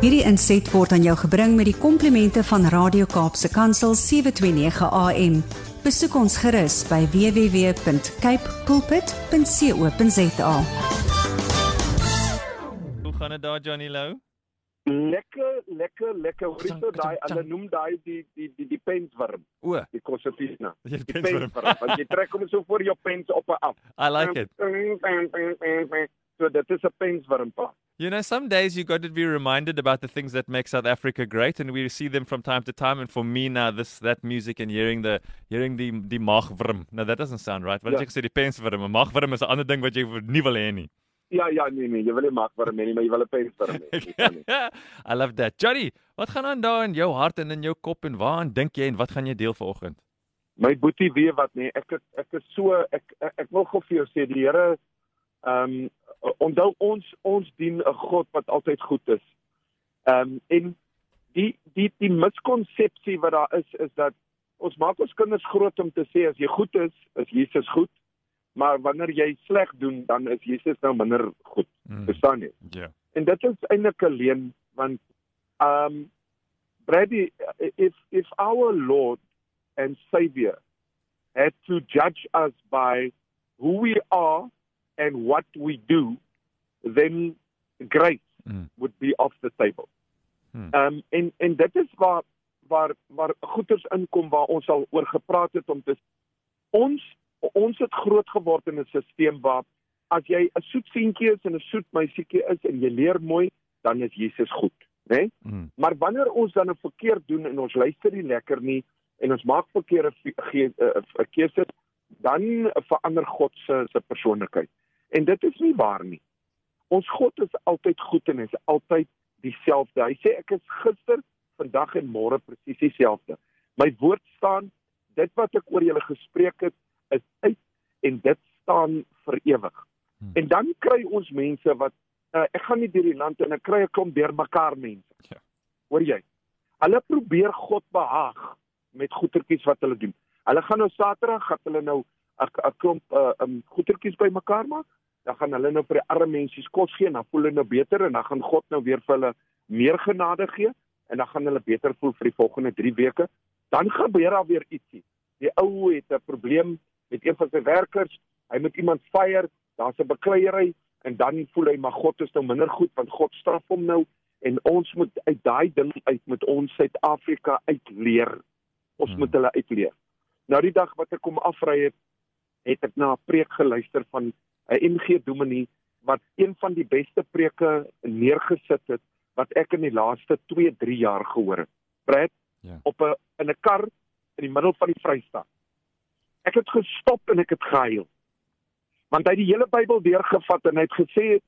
Hierdie inset word aan jou gebring met die komplimente van Radio Kaapse Kansel 729 AM. Besoek ons gerus by www.cape pulpit.co.za. Hoe gaan dit daar Johnny Lou? Lekker, lekker, lekker. Hoor jy so daai hulle noem daai die die die die penswurm, O, die jy Die penswurm. Want jy trek hom so voor jou pens op en af. I like it. So dit is 'n penswurm pa. You know, some days you got to be reminded about the things that make South Africa great, and we see them from time to time. And for me now, this that music and hearing the hearing the die magwurm. Now that doesn't sound right. Wat Ja. jy gesê die penswurm, 'n magwurm is 'n ander ding wat jy nie wil hê nie. Ja, ja, nee nee, jy wil nie maak wurm hê nie, maar jy wil 'n penswurm hê. I love that. Johnny, wat gaan aan daar in jou hart en in jou kop en waaraan dink jy en wat gaan jy deel vanoggend? My boetie weet wat nee, ek ek is so ek ek, ek wil gou vir jou sê die Here ehm um, onthou ons ons dien 'n God wat altyd goed is. Ehm um, en die die die miskonsepsie wat daar is is dat ons maak ons kinders groot om te sê as jy goed is, is Jesus goed. Maar wanneer jy sleg doen, dan is Jesus nou minder goed. Mm. Verstaan jy? Ja. En dit is eintlik 'n leuen want um Brady if if our Lord and Savior had to judge us by who we are and what we do then grace Mm. would be off the table. Hmm. Um en en dit is waar waar waar goeders inkom waar ons al oor gepraat het om te ons ons het groot geword in 'n stelsel waar as jy 'n soet seentjie is en 'n soet meisietjie is en jy leer mooi, dan is Jesus goed, né? Nee? Mm. Maar wanneer ons dan 'n verkeerd doen en ons luister nie lekker nie en ons maak verkeerde eh, keuses, dan verander God se se persoonlikheid. En dit is nie waar nie. Ons God is altyd goed en is altyd dieselfde. Hy sê ek is gister, vandag en môre presies dieselfde. My woord staan, dit wat ek oor julle gespreek het, is uit en dit staan vir ewig. Hmm. En dan kry ons mense wat uh, ek gaan nie deur die land en ek kry 'n klomp deurmekaar mense. Ja. Hoor jy? Hulle probeer God behaag met goetertjies wat hulle doen. Hulle gaan nou Saterdag gaan hulle nou 'n 'n klomp uh, um, goetertjies bymekaar maak. Dan gaan hulle nou vir die arme mense kos gee en dan voel hulle nou beter en dan gaan God nou weer vir hulle meer genade gee en dan gaan hulle beter voel vir die volgende 3 weke. Dan gebeur daar weer ietsie. Die ou het 'n probleem met een van sy werkers. Hy moet iemand fire, daar's 'n bekleierery en dan voel hy maar God is nou minder goed want God straf hom nou en ons moet uit daai ding uit met ons Suid-Afrika uitleer. Ons Hmm. moet hulle uitleer. Nou die dag wat ek kom afry het, het ek na 'n preek geluister van 'n NG Dominee wat een van die beste preke neergesit het wat ek in die laaste 2-3 jaar gehoor het. Brad Ja. op 'n in 'n kar in die middel van die Vrystaat. Ek het gestop en ek het gehuil. Want hy het die hele Bybel deurgevat en hy het gesê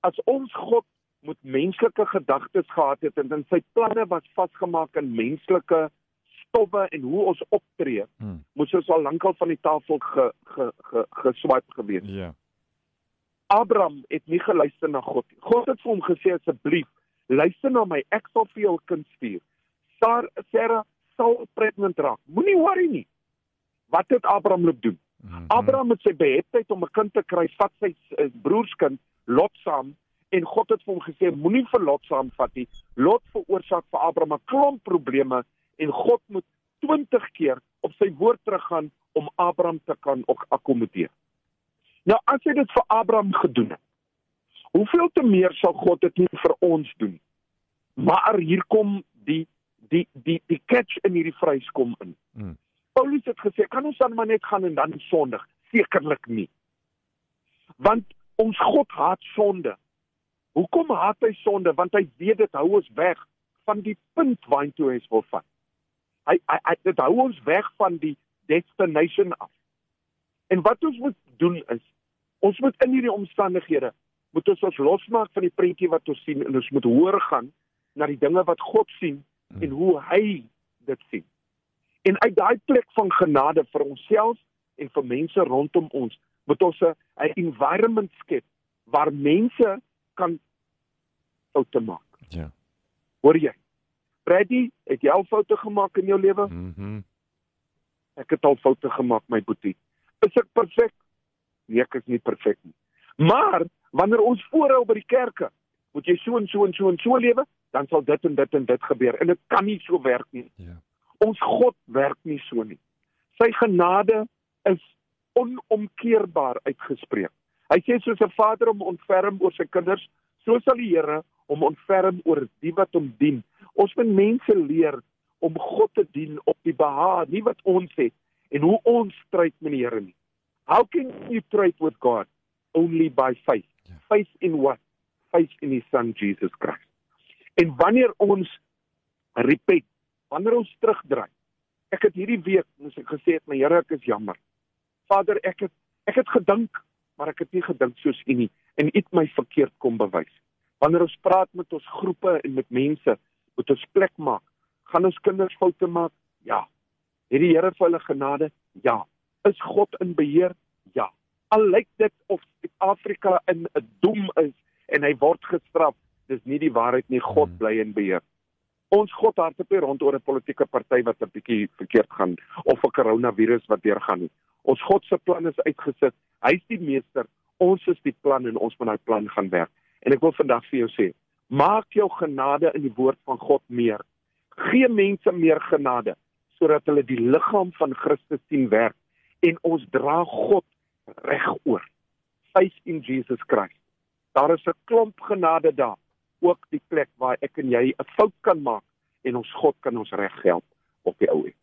as ons God moet menslike gedagtes gehad het en in sy planne was vasgemaak in menslike stowwe en hoe ons optree, Mm. moes ons al lankal van die tafel ge, ge, ge, geswipe gewees. Ja. Abraham het nie geluister na God nie. God het vir hom gesê asseblief, luister na my, ek sal vir jou 'n kind stuur. Sar Sarah sal pregnant raak. Moenie worry nie. Wat het Abraham loop doen? Mhm. Abraham het sy beheptheid om 'n kind te kry, vat sy uh, broerskind Lot saam en God het vir hom gesê moenie vir Lot saamvat nie. Lot veroorsaak vir Abraham 'n klomp probleme en God moet 20 keer op sy woord teruggaan om Abraham te kan ook akkommodeer. Nou as hy dit vir Abraham gedoen het, hoeveel te meer sal God dit nie vir ons doen? Maar hier kom die die die die catch in hierdie vrys kom in. Mm. Paulus het gesê, kan ons dan maar net gaan en dan sondig? Sekerlik nie. Want ons God haat sonde. Hoekom haat hy sonde? Want hy weet dit hou ons weg van die punt waartoe hy wil vat. Hy hy, hy dit hou ons weg van die destination af. En wat ons moet doen is ons moet in hierdie omstandighede moet ons ons losmaak van die prentjie wat ons sien en ons moet hoor gaan na die dinge wat God sien Mm. en hoe hy dit sien. En uit daai plek van genade vir onsself en vir mense rondom ons moet ons 'n environment skep waar mense kan foute maak. Ja. Hoor jy? Brady, het jy al foute gemaak in jou lewe? Mhm. Ek het al foute gemaak, my boetie. Is ek perfek? Nee, ek is nie perfek nie. Maar wanneer ons voorhou by die kerke, moet jy so en so en so en so lewe dan sal dit en dit en dit gebeur en dit kan nie so werk nie. Ja. Ons God werk nie so nie. Sy genade is onomkeerbaar uitgespreek. Hy sê soos 'n vader om ontferm oor sy kinders, so sal die Here om ontferm oor die wat hom dien. Ons moet mense leer om God te dien op die behaag, nie wat ons het en hoe ons stryd met die Here nie. How can you trade with God? Only by faith. Ja. Faith in what? Faith in his son Jesus Christ. En wanneer ons repent, wanneer ons terugdraai. Ek het hierdie week, moes ek gesê het, my Here, ek is jammer. Vader, ek het ek het gedink, maar ek het nie gedink soos U nie en U het my verkeerd kom bewys. Wanneer ons praat met ons groepe en met mense, moet ons plek maak. Gaan ons kinders foute maak? Ja. Het die Here vir hulle genade? Ja. Is God in beheer? Ja. Al lyk dit of Suid-Afrika in 'n doem is en hy word gestraf, dis nie die waarheid nie. God Hmm. bly in beheer. Ons God hardop nie rond oor 'n politieke party wat 'n bietjie verkeerd gaan of 'n koronavirus wat deurgaan nie. Ons God se plan is uitgesit. Hy's die meester. Ons is die plan en ons moet daai plan gaan werk. En ek wil vandag vir jou sê, maak jou genade in die woord van God meer. Gee mense meer genade sodat hulle die liggaam van Christus sien werk en ons dra God regoor. Faith in Jesus Christ. Daar is 'n klomp genade daar, ook die plek waar ek en jy 'n fout kan maak en ons God kan ons reghelp op die ou end.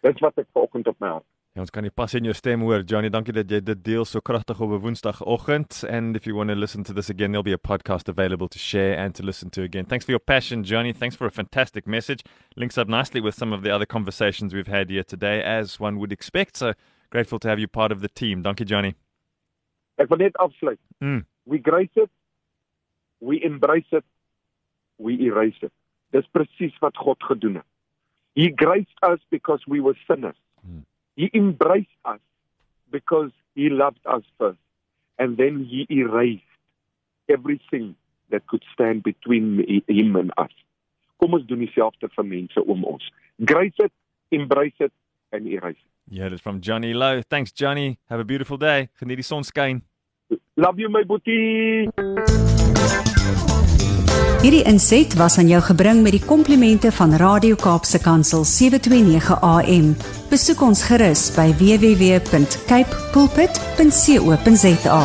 Dis wat ek vanoggend op my hart. Ja, ons kan nie pas in jou stem hoor. Johnny, dankie dat jy dit deel so kragtig op 'n Woensdagoggend. And if you want to listen to this again, there'll be a podcast available to share and to listen to again. Thanks for your passion, Johnny. Thanks for a fantastic message. Links up nicely with some of the other conversations we've had here today, as one would expect. So grateful to have you part of the team. Dankie, Johnny. Ek wil net afsluit. Mm. We grace it. We embrace it. We erase it. Dis presies wat God gedoen het. He graced us because we were sinners. Hmm. He embraced us because he loved us first. And then he erased everything that could stand between him and us. Kom ons doen dieselfde vir mense om ons. Grace it, embrace it and erase it. Yeah, that's from Johnny Lowe. Thanks, Johnny. Have a beautiful day. Geniet die sonskyn. Love you my boetie. Hierdie inset was aan jou gebring met die komplimente van Radio Kaapse Kansel 729 AM. Besoek ons gerus by www.cape pulpit.co.za.